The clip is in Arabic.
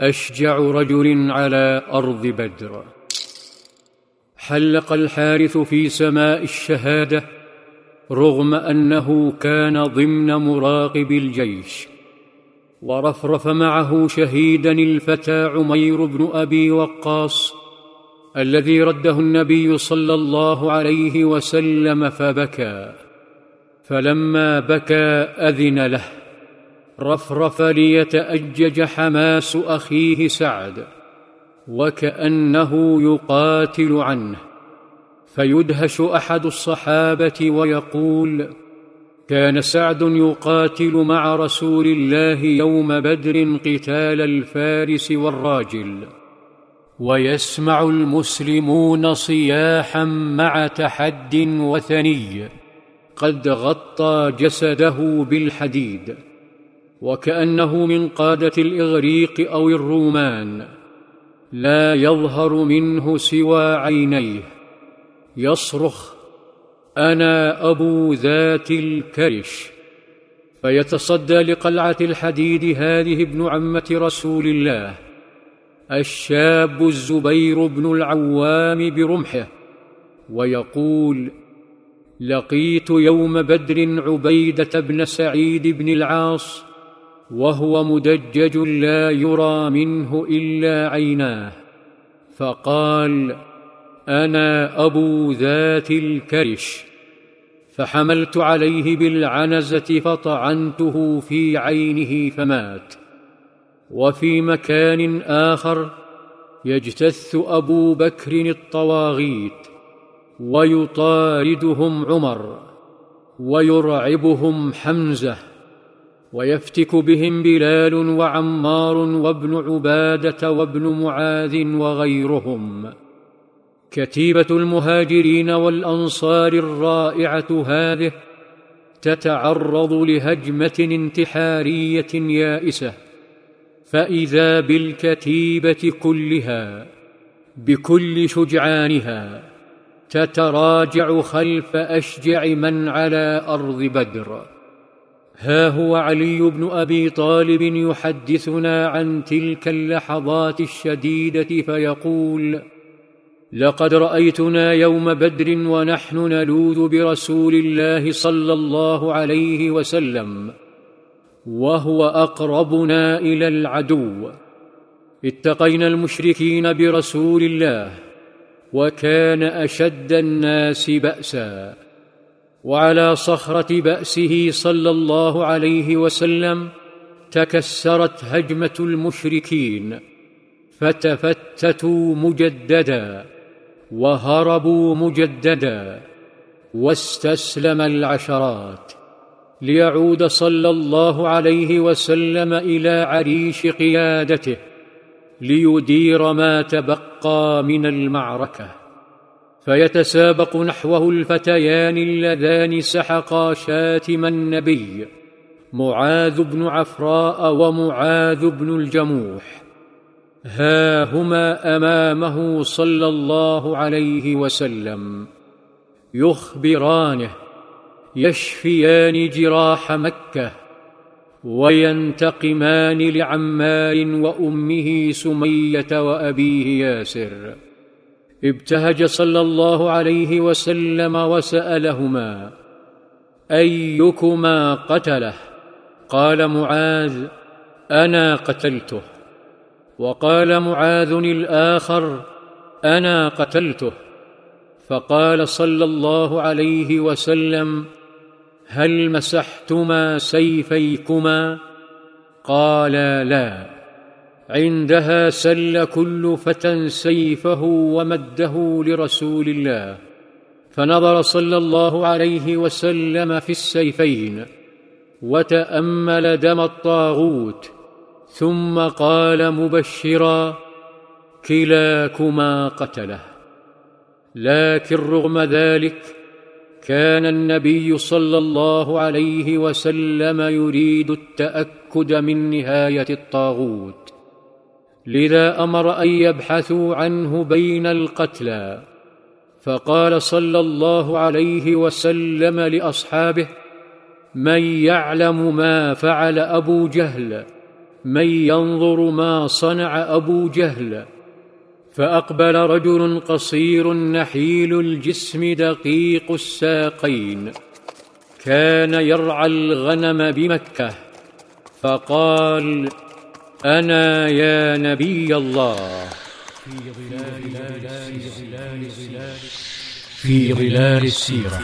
أشجع رجل على أرض بدر. حلق الحارث في سماء الشهادة رغم أنه كان ضمن مراقب الجيش. ورفرف معه شهيدا الفتى عمير بن أبي وقاص الذي رده النبي صلى الله عليه وسلم فبكى. فلما بكى أذن له. رفرف ليتأجج حماس أخيه سعد وكأنه يقاتل عنه. فيدهش أحد الصحابة ويقول كان سعد يقاتل مع رسول الله يوم بدر قتال الفارس والراجل ويسمع المسلمون صياحا مع تحد وثني قد غطى جسده بالحديد. وكأنه من قادة الإغريق أو الرومان لا يظهر منه سوى عينيه. يصرخ أنا أبو ذات الكرش. فيتصدى لقلعة الحديد هذه ابن عمة رسول الله الشاب الزبير بن العوام برمحه ويقول لقيت يوم بدر عبيدة بن سعيد بن العاص وهو مدجج لا يرى منه إلا عيناه. فقال أنا أبو ذات الكرش. فحملت عليه بالعنزة فطعنته في عينه فمات. وفي مكان آخر يجتث أبو بكر الطواغيت ويطاردهم عمر ويرعبهم حمزة. ويفتك بهم بلال وعمار وابن عبادة وابن معاذ وغيرهم. كتيبة المهاجرين والأنصار الرائعة هذه تتعرض لهجمة انتحارية يائسة. فإذا بالكتيبة كلها بكل شجعانها تتراجع خلف أشجع من على أرض بدر. ها هو علي بن أبي طالب يحدثنا عن تلك اللحظات الشديدة فيقول لقد رأيتنا يوم بدر ونحن نلوذ برسول الله صلى الله عليه وسلم وهو أقربنا إلى العدو. اتقينا المشركين برسول الله وكان أشد الناس بأسا. وعلى صخرة بأسه صلى الله عليه وسلم تكسرت هجمة المشركين فتفتتوا مجددا وهربوا مجددا واستسلم العشرات. ليعود صلى الله عليه وسلم إلى عريش قيادته ليدير ما تبقى من المعركة. فيتسابق نحوه الفتيان اللذان سحقا شاتم النبي معاذ بن عفراء ومعاذ بن الجموح. ها هما أمامه صلى الله عليه وسلم. يخبرانه يشفيان جراح مكة وينتقمان لعمار وأمه سمية وأبيه ياسر. ابتهج صلى الله عليه وسلم وسألهما أيكما قتله؟ قال معاذ أنا قتلته. وقال معاذ الآخر أنا قتلته. فقال صلى الله عليه وسلم هل مسحتما سيفيكما؟ قالا لا. عندها سل كل فتى سيفه ومده لرسول الله. فنظر صلى الله عليه وسلم في السيفين وتأمل دم الطاغوت ثم قال مبشرا كلاكما قتله. لكن رغم ذلك كان النبي صلى الله عليه وسلم يريد التأكد من نهاية الطاغوت. لذا أمر أن يبحثوا عنه بين القتلى. فقال صلى الله عليه وسلم لأصحابه من يعلم ما فعل أبو جهل من ينظر ما صنع أبو جهل. فأقبل رجل قصير نحيل الجسم دقيق الساقين كان يرعى الغنم بمكة. فقال أنا يا نبي الله. في ظلال السيرة.